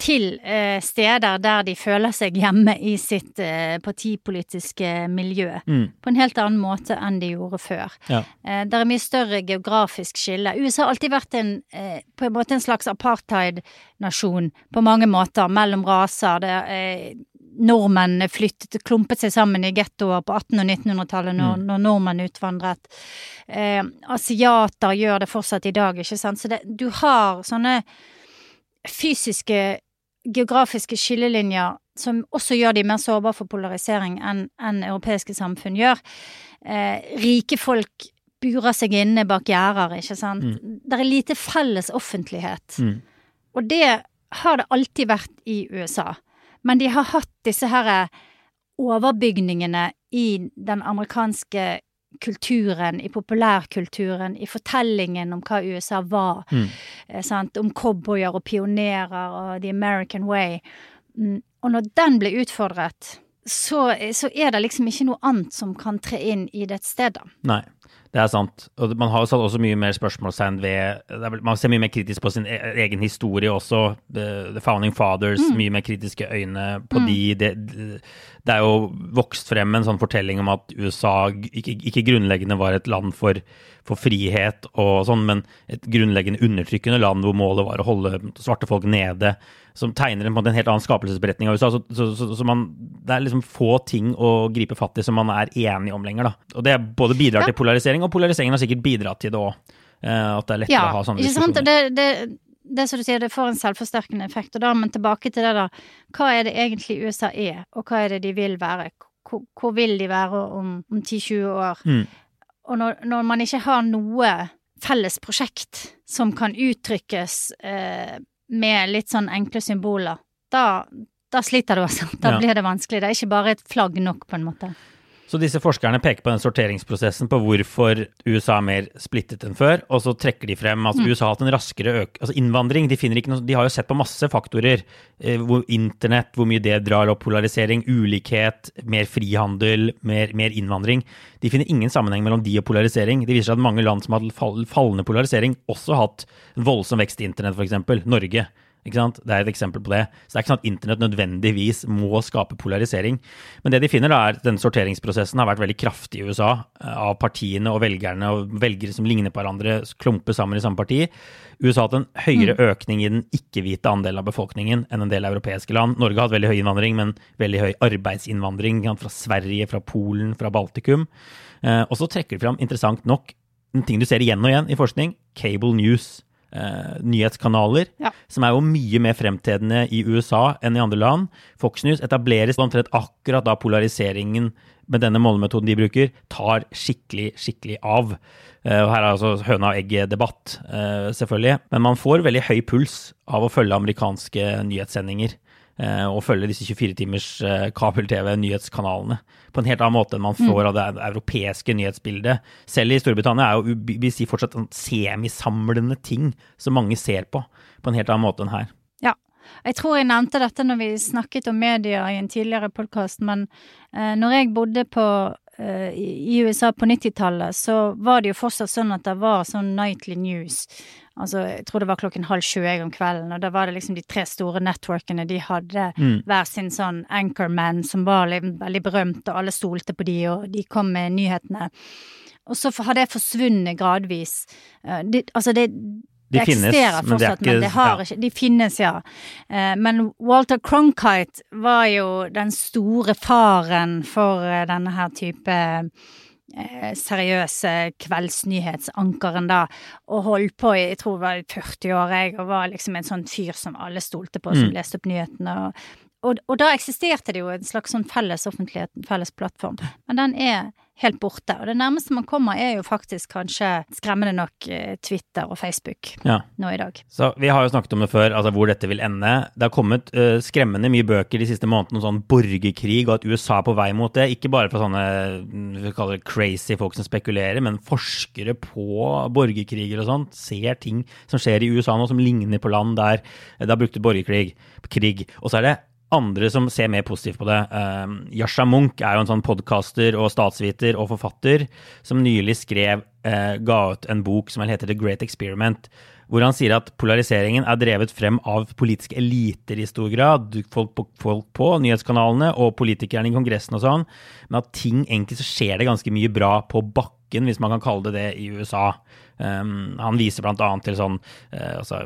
til eh, steder der de føler seg hjemme i sitt eh, partipolitiske miljø. Mm. På en helt annen måte enn de gjorde før. Ja. Eh, det er mye større geografisk skille. USA har alltid vært en, på en måte en slags apartheid-nasjon på mange måter, mellom raser. Det, eh, nordmenn flyttet, klumpet seg sammen i gettoer på 1800- og 1900-tallet når, mm. når, nordmenn utvandret. Eh, asiater gjør det fortsatt i dag, ikke sant. Så det, du har sånne fysiske, geografiske skillelinjer som også gjør de mer sårbare for polarisering enn en europeiske samfunn gjør. Eh, rike folk burer seg inne bak gjerder, ikke sant. Mm. Det er lite felles offentlighet. Mm. Og det har det alltid vært i USA. Men de har hatt disse her eh, overbygningene i den amerikanske kulturen, i populærkulturen, i fortellingen om hva USA var. Mm. Eh, om cowboyer og pionerer og the American way. Mm. Og når den ble utfordret, så, så, er det liksom ikke noe annet som kan tre inn i det stedet. Nei. Det er sant. Og man har jo satt også mye mer spørsmålstegn ved Man ser mye mer kritisk på sin e, egen historie også. The, Founding Fathers, mm. mye mer kritiske øyne på mm. de. Det, det, er jo vokst frem en sånn fortelling om at USA ikke, ikke grunnleggende var et land for, for, frihet og sånn, men et grunnleggende undertrykkende land hvor målet var å holde svarte folk nede som tegner en, en helt annen skapelsesberetning av USA. Så, så, så, så man, det er liksom få ting å gripe fatt i som man er enig om lenger. Da. Og det både bidrar til polarisering, og polariseringen har sikkert bidratt til det òg. Eh, at det er lettere ja, å ha sånne diskusjoner. Det, det, det som du sier, det får en selvforsterkende effekt. Og da, men tilbake til det, da. Hva er det egentlig USA er, og hva er det de vil være? Hvor, hvor vil de være om, om 10-20 år? Mm. Og når, når, man ikke har noe felles prosjekt som kan uttrykkes eh, med litt sånn enkle symboler, da, da sliter du altså. Da ja. blir det vanskelig. Det er ikke bare et flagg nok, på en måte. Så disse forskerne peker på den sorteringsprosessen på hvorfor USA er mer splittet enn før, og så trekker de frem at altså, USA har hatt en raskere øk... Altså innvandring. De, noe, de, har jo sett på masse faktorer. Eh, hvor internett, hvor mye det drar opp polarisering, ulikhet, mer frihandel, mer, mer, innvandring. De finner ingen sammenheng mellom de og polarisering. Det viser seg at mange land som har hatt fallende polarisering, også har hatt voldsom vekst i internett, f.eks. Norge. Ikke sant? Det er et eksempel på det. Så det er ikke sånn at internett nødvendigvis må skape polarisering. Men det de finner, da, er at denne sorteringsprosessen har vært veldig kraftig i USA. Eh, av partiene og velgerne og velgere som ligner på hverandre, klumper sammen i samme parti. USA har hatt en høyere mm. økning i den ikke-hvite andelen av befolkningen enn en del europeiske land. Norge har hatt veldig høy innvandring, men veldig høy arbeidsinnvandring fra Sverige, fra Polen, fra Baltikum. Eh, og så trekker de fram, interessant nok, en ting du ser igjen og igjen i forskning, cable news. Eh, nyhetskanaler, Ja. som er jo mye mer fremtredende i USA enn i andre land. Fox News etableres omtrent akkurat da polariseringen med denne målemetoden de bruker, tar skikkelig, skikkelig av. Eh, og her er altså høna og egget-debatt, eh, selvfølgelig. Men man får veldig høy puls av å følge amerikanske nyhetssendinger. Eh, Og følge disse 24-timers eh, kabel-TV-nyhetskanalene på en helt annen måte enn man får av det europeiske nyhetsbildet. Selv i Storbritannia er jo BBC fortsatt en semisamlende ting som mange ser på, på en helt annen måte enn her. Ja. Jeg tror jeg nevnte dette når vi snakket om media i en tidligere podkast, men eh, når jeg bodde på eh, i USA på 90-tallet, så var det jo fortsatt sånn at det var sånn nightly news. Altså, jeg tror det var klokken halv sju om kvelden, og da var det liksom de tre store networkene, de hadde hver sin sånn anchorman som var veldig berømt, og alle stolte på de, og de kom med nyhetene. Og så har det forsvunnet gradvis. De, altså, det De det finnes, eksisterer men det fortsatt, men ikke- det har ja. ikke De finnes, ja. Eh, Men Walter Cronkite var jo den store faren for eh, denne her type eh, seriøse kveldsnyhetsankeren, da, og holdt på i jeg tror det var 40 år, jeg, og var liksom en sånn fyr som alle stolte på, som Mm. leste opp nyhetene. og og, og da eksisterte det jo en slags sånn felles offentlighet, en felles plattform. Men den er helt borte. Og det nærmeste man kommer er jo faktisk kanskje skremmende nok eh, Twitter og Facebook Ja. nå i dag. Så Vi har jo snakket om det før, altså hvor dette vil ende. Det har kommet uh, skremmende mye bøker de siste månedene om sånn borgerkrig, og at USA er på vei mot det. Ikke bare fra sånne mm, vi kaller det crazy folk som spekulerer, men forskere på borgerkriger og sånt ser ting som skjer i USA nå som ligner på land der det har brukt borgerkrig. Krig. Og så er det andre som ser mer positivt på det. Um, Yasha Munch er jo en sånn podkaster og statsviter og forfatter som nylig skrev, eh, ga ut en bok som heter The Great Experiment, hvor han sier at polariseringen er drevet frem av politiske eliter i stor grad, folk på, folk på nyhetskanalene og politikerne i Kongressen og sånn, men at ting egentlig så skjer det ganske mye bra på bakken, hvis man kan kalle det det, i USA. Um, han viser annet til sånn uh, altså,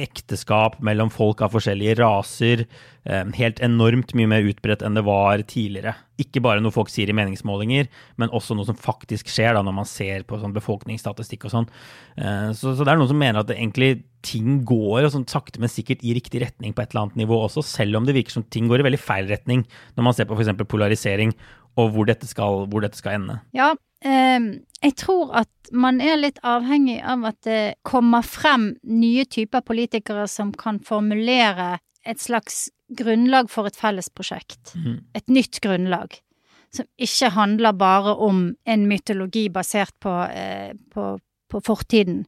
ekteskap mellom folk av forskjellige raser. Um, helt enormt mye mer utbredt enn det var tidligere. Ikke bare noe folk sier i meningsmålinger, men også noe som faktisk skjer da når man ser på sånn befolkningsstatistikk og sånn. Uh, så, så det er noen som mener at det egentlig ting går sånn sakte, men sikkert i riktig retning på et eller annet nivå også, selv om det virker som ting går i veldig feil retning når man ser på f.eks. polarisering og hvor dette skal, hvor dette skal ende. Ja, jeg tror at man er litt avhengig av at det kommer frem nye typer politikere som kan formulere et slags grunnlag for et felles prosjekt. Et nytt grunnlag. Som ikke handler bare om en mytologi basert på, eh, på, på fortiden.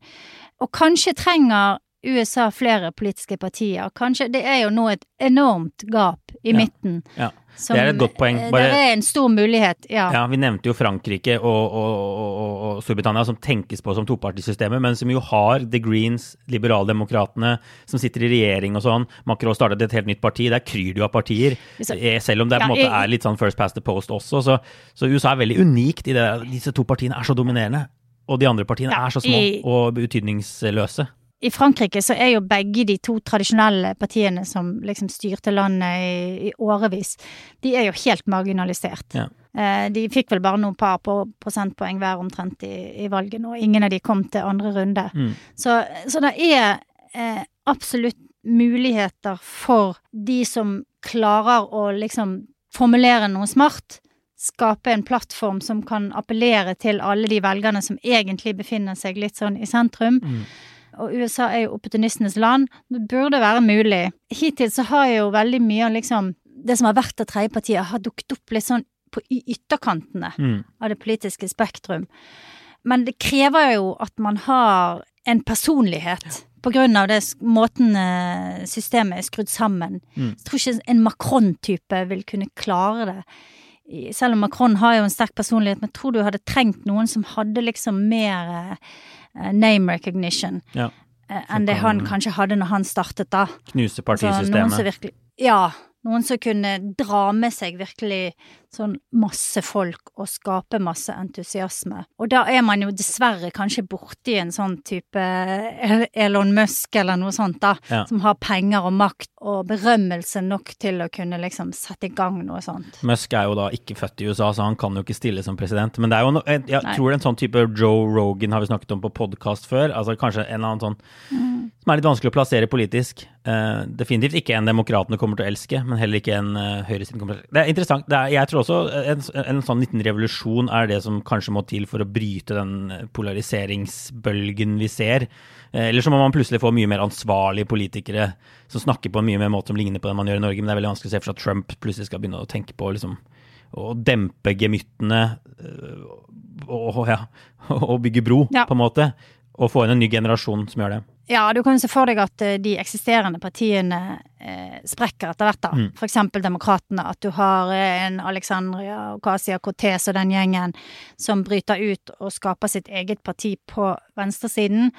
Og kanskje trenger USA flere politiske partier. Kanskje Det er jo nå et enormt gap i Ja. midten. Ja. Som, Det er et godt poeng. eh, Bare- Det er en stor mulighet, ja. Ja, Vi nevnte jo Frankrike og, og, og, og Storbritannia som tenkes på som topartisystemet, men som jo har The Greens, liberaldemokratene, som sitter i regjering og sånn. Macron startet et helt nytt parti. Der kryr det jo av partier. Eh, Selv om det på Ja, måte er litt sånn first past the post også. Så, så USA er veldig unikt i det. Disse to partiene er så dominerende. Og de andre partiene Ja, er så små i- og betydningsløse. I Frankrike så er jo begge de to tradisjonelle partiene som liksom styrte landet i, i årevis, de er jo helt marginalisert. Ja. Eh, De fikk vel bare noen par prosentpoeng hver omtrent i, i valget nå. Ingen av de kom til andre runde. Mm. Så, så det er eh, absolutt muligheter for de som klarer å liksom formulere noe smart. Skape en plattform som kan appellere til alle de velgerne som egentlig befinner seg litt sånn i sentrum. Og USA er jo opportunistenes land. Det burde være mulig. Hittil så har jo veldig mye av liksom Det som har vært av tredjepartiet, har dukket opp litt sånn på ytterkantene Mm. av det politiske spektrum. Men det krever jo at man har en personlighet. På grunn av det måten eh, systemet er skrudd sammen. Mm. Jeg tror ikke en Macron-type vil kunne klare det. Selv om Macron har jo en sterk personlighet, men jeg tror du hadde trengt noen som hadde liksom mer eh, name recognition Ja. eh, enn det han kanskje hadde når han startet da. Knuse Altså, noen partisystemet. virkelig Ja. Noen som kunne dra med seg virkelig sånn masse folk og skape masse entusiasme. Og da er man jo dessverre kanskje borti en sånn type Elon Musk eller noe sånt, da, Ja. som har penger og makt og berømmelse nok til å kunne liksom sette i gang noe sånt. Musk er jo da ikke født i USA, så han kan jo ikke stille som president. Men det er jo no, jeg, jeg tror en sånn type Joe Rogan har vi snakket om på podkast før. Altså kanskje en eller annen sånn som er litt vanskelig å plassere politisk. Uh, definitivt ikke en demokratene kommer til å elske, men heller ikke en uh, høyresiden kommer til å elske. Det er interessant. Det er, jeg tror også en, en sånn liten revolusjon er det som kanskje må til for å bryte den polariseringsbølgen vi ser. Eh, Eller så må man plutselig få mye mer ansvarlige politikere som snakker på en mye mer måte som ligner på den man gjør i Norge. Men det er veldig vanskelig å se for seg at Trump plutselig skal begynne å tenke på liksom, å dempe gemyttene og, og, ja, <laughs> og bygge bro, Ja. på en måte. Og få inn en ny generasjon som gjør det. Ja, du kan jo se for deg at eh, de eksisterende partiene eh, sprekker etter hvert, da. Mm. For eksempel Demokratene. At du har eh, en Alexandria Ocasio Cortez og den gjengen som bryter ut og skaper sitt eget parti på venstresiden.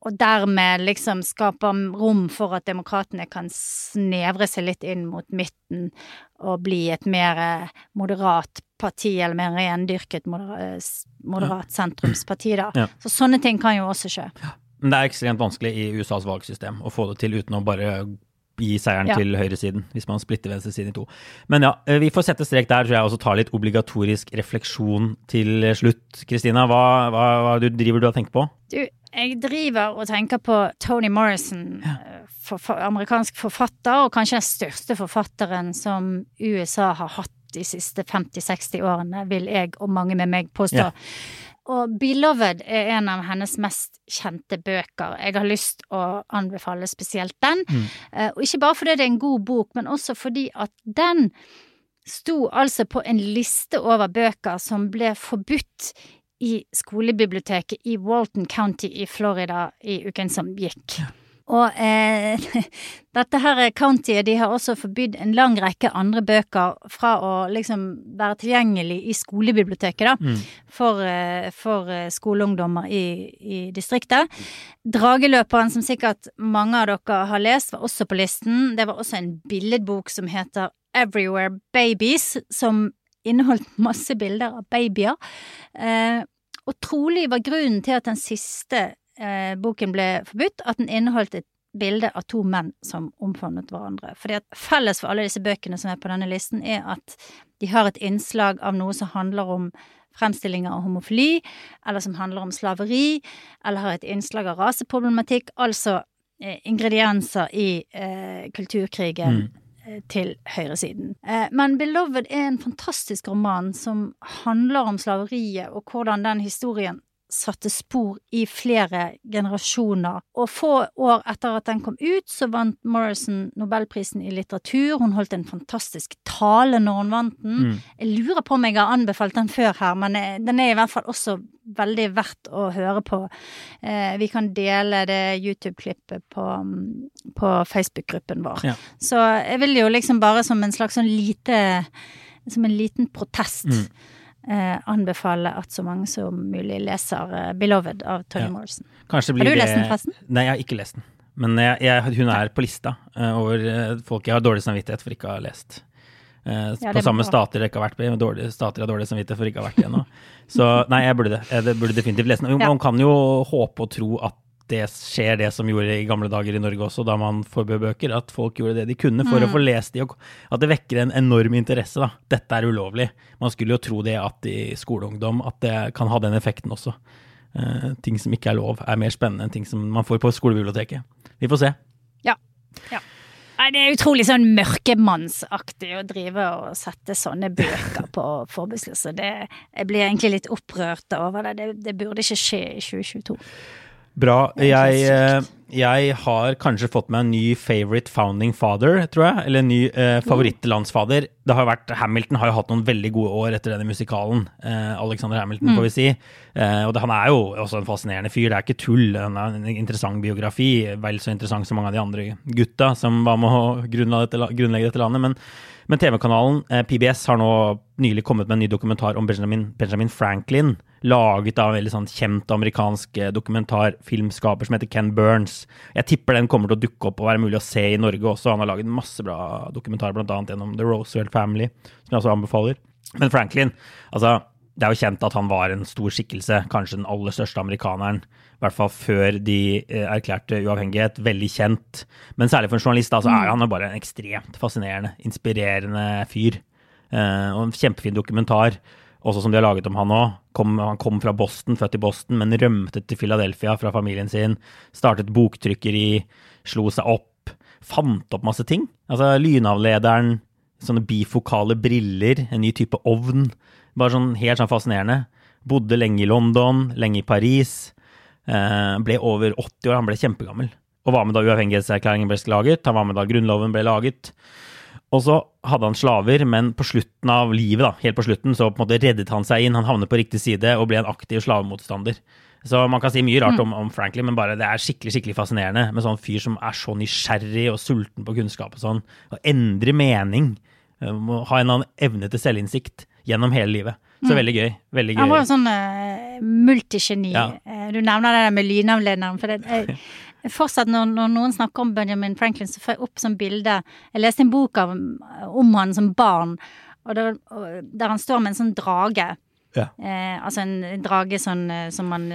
Og dermed liksom skaper rom for at demokratene kan snevre seg litt inn mot midten og bli et mer eh, moderat parti, eller mer rendyrket moderat sentrumsparti, da. Ja. Så sånne ting kan jo også skje. Men det er ekstremt vanskelig i USAs valgsystem å få det til uten å bare gi seieren Ja. til høyresiden, hvis man splitter venstresiden i to. Men ja, eh, vi får sette strek der, tror jeg, og så ta litt obligatorisk refleksjon til slutt. Kristina, hva, hva, hva du driver du og tenker på? Du, jeg driver og tenker på Tony Morrison, ja. for, for, amerikansk forfatter, og kanskje den største forfatteren som USA har hatt de siste 50-60 årene, vil jeg og mange med meg påstå. Ja. Og Beloved er en av hennes mest kjente bøker. Jeg har lyst å anbefale spesielt den. Mm. Og ikke bare fordi det er en god bok, men også fordi at den sto altså på en liste over bøker som ble forbudt i skolebiblioteket i Walton County i Florida i uken som gikk. Og eh, <laughs> dette her countyet de har også forbydd en lang rekke andre bøker fra å liksom være tilgjengelig i skolebiblioteket, da, for, eh, for eh, skoleungdommer i, i distriktet. Drageløperen, som sikkert mange av dere har lest, var også på listen. Det var også en billedbok som heter Everywhere Babies, som inneholdt masse bilder av babyer. Eh, og trolig var grunnen til at den siste eh, boken ble forbudt, at den inneholdt et bilde av to menn som omfavnet hverandre. Fordi at felles for alle disse bøkene som er på denne listen, er at de har et innslag av noe som handler om fremstillinger av homofili, eller som handler om slaveri, eller har et innslag av raseproblematikk, altså eh, ingredienser i eh, kulturkrigen Mm til høyresiden. Eh, men Beloved er en fantastisk roman som handler om slaveriet, og hvordan den historien satte spor i flere generasjoner. Og få år etter at den kom ut, så vant Morrison Nobelprisen i litteratur. Hun holdt en fantastisk tale når hun vant den. Jeg lurer på om jeg har anbefalt den før her, men eh, den er i hvert fall også veldig verdt å høre på. Eh, vi kan dele det YouTube-klippet på, mm, på Facebook-gruppen vår. Ja. Så jeg vil jo liksom bare som en slags sånn lite Som en liten protest eh, anbefale at så mange som mulig leser eh, 'Beloved' av Tony Ja. Morrison. Kanskje Har du det- lest den, forresten? Nei, jeg har ikke lest den. Men jeg, jeg, hun er på lista eh, over eh, folk jeg har dårlig samvittighet for ikke å ha lest. Eh, Ja, på samme stater jeg ikke har vært på, dårlig, stater jeg har dårlig samvittighet for ikke å ha vært i ennå. Så nei, jeg burde det. Jeg burde definitivt lese den. Ja. Man kan jo håpe og tro at det skjer det som gjorde i gamle dager i Norge også, da man forbød bøker, at folk gjorde det de kunne for Mm. å få lest de, og at det vekker en enorm interesse. da. Dette er ulovlig. Man skulle jo tro det at i skoleungdom, at det kan ha den effekten også. Uh, ting som ikke er lov, er mer spennende enn ting som man får på skolebiblioteket. Vi får se. Ja. ja. Det er utrolig sånn mørkemannsaktig å drive og sette sånne bøker på forbudsliste. Jeg blir egentlig litt opprørt over det. Det, det burde ikke skje i 2022. Bra. Jeg, eh, jeg har kanskje fått meg en ny favorite founding father, tror jeg. Eller en ny eh, favorittlandsfader. Det har vært, Hamilton har jo hatt noen veldig gode år etter denne musikalen. Eh, Alexander Hamilton, får vi si. Eh, og det, han er jo også en fascinerende fyr. Det er ikke tull. Han har en interessant biografi. Vel så interessant som mange av de andre gutta som var med å grunnlegge dette landet. Men, men TV-kanalen eh, PBS har nå nylig kommet med en ny dokumentar om Benjamin, Benjamin Franklin. Laget av en veldig sånn kjent amerikansk eh, dokumentarfilmskaper som heter Ken Burns. Jeg tipper den kommer til å dukke opp og være mulig å se i Norge også. Han har laget masse bra dokumentarer, annet gjennom The Roosevelt Family, som jeg også anbefaler. Men Franklin, altså det er jo kjent at han var en stor skikkelse, kanskje den aller største amerikaneren. I hvert fall før de eh, erklærte uavhengighet. Veldig kjent. Men særlig for en journalist da, så er han jo bare en ekstremt fascinerende, inspirerende fyr. Eh, og en kjempefin dokumentar, også som de har laget om han òg. Han kom fra Boston, født i Boston, men rømte til Philadelphia fra familien sin. Startet boktrykkeri, slo seg opp, fant opp masse ting. Altså lynavlederen, sånne bifokale briller, en ny type ovn. Bare sånn helt sånn fascinerende. Bodde lenge i London, lenge i Paris. Eh, ble over 80 år, han ble kjempegammel. Og var med da uavhengighetserklæringen ble laget, han var med da grunnloven ble laget. Og så hadde han slaver, men på slutten av livet, da, helt på slutten, så på en måte reddet han seg inn. Han havnet på riktig side og ble en aktiv slavemotstander. Så man kan si mye rart om, om, Franklin, men bare det er skikkelig skikkelig fascinerende med sånn fyr som er så nysgjerrig og sulten på kunnskap og sånn. Og endre mening. Må ha en annen evne til selvinnsikt gjennom hele livet. Så mm. veldig gøy. Veldig gøy. Han var jo sånn uh, multigeni. Ja. Uh, du nevner det der med lynavlederen. For det, er <laughs> fortsatt når, når, noen snakker om Benjamin Franklin, så får jeg opp sånn bilde Jeg leste en bok av, om han som barn, der, der, han står med en sånn drage. Ja. Eh, altså en, drage sånn, som man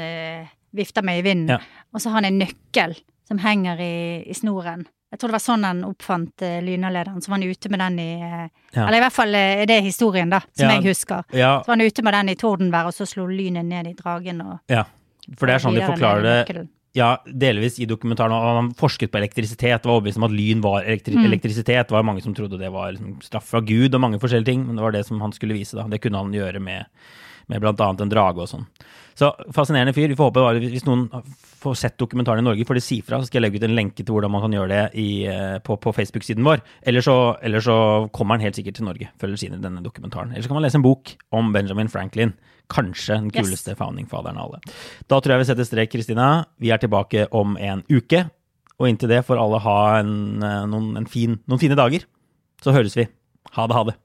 vifter med i vinden. Ja. Og så har han en nøkkel som henger i, i snoren. Jeg tror det var sånn han oppfant uh, Lynalederen. Så var han ute med den i uh, ja. Eller i hvert fall uh, er det historien, da, som ja. jeg husker. Ja. Så var han ute med den i tordenvær, og så slo lynet ned i dragen og Ja, for det er sånn de forklarer det. Ja, delvis i dokumentaren. Og han forsket på elektrisitet, var overbevist om at lyn var elektri mm. elektrisitet. Det var mange som trodde det var liksom, straff fra Gud og mange forskjellige ting, men det var det som han skulle vise. da. Det kunne han gjøre med, med annet en drage og sånn. Så fascinerende fyr. Vi får håpe bare hvis noen får sett dokumentaren i Norge, får de si fra, så skal jeg legge ut en lenke til hvordan man kan gjøre det i, eh, på, på Facebook-siden vår. Eller så, eller så, kommer han helt sikkert til Norge følger siden i denne dokumentaren. Eller så kan man lese en bok om Benjamin Franklin. Kanskje den kuleste yes. founding-faderen av alle. Da tror jeg vi setter strek, Kristina. Vi er tilbake om en uke. Og inntil det får alle ha en, eh, noen, en fin, noen fine dager. Så høres vi. Ha det, ha det.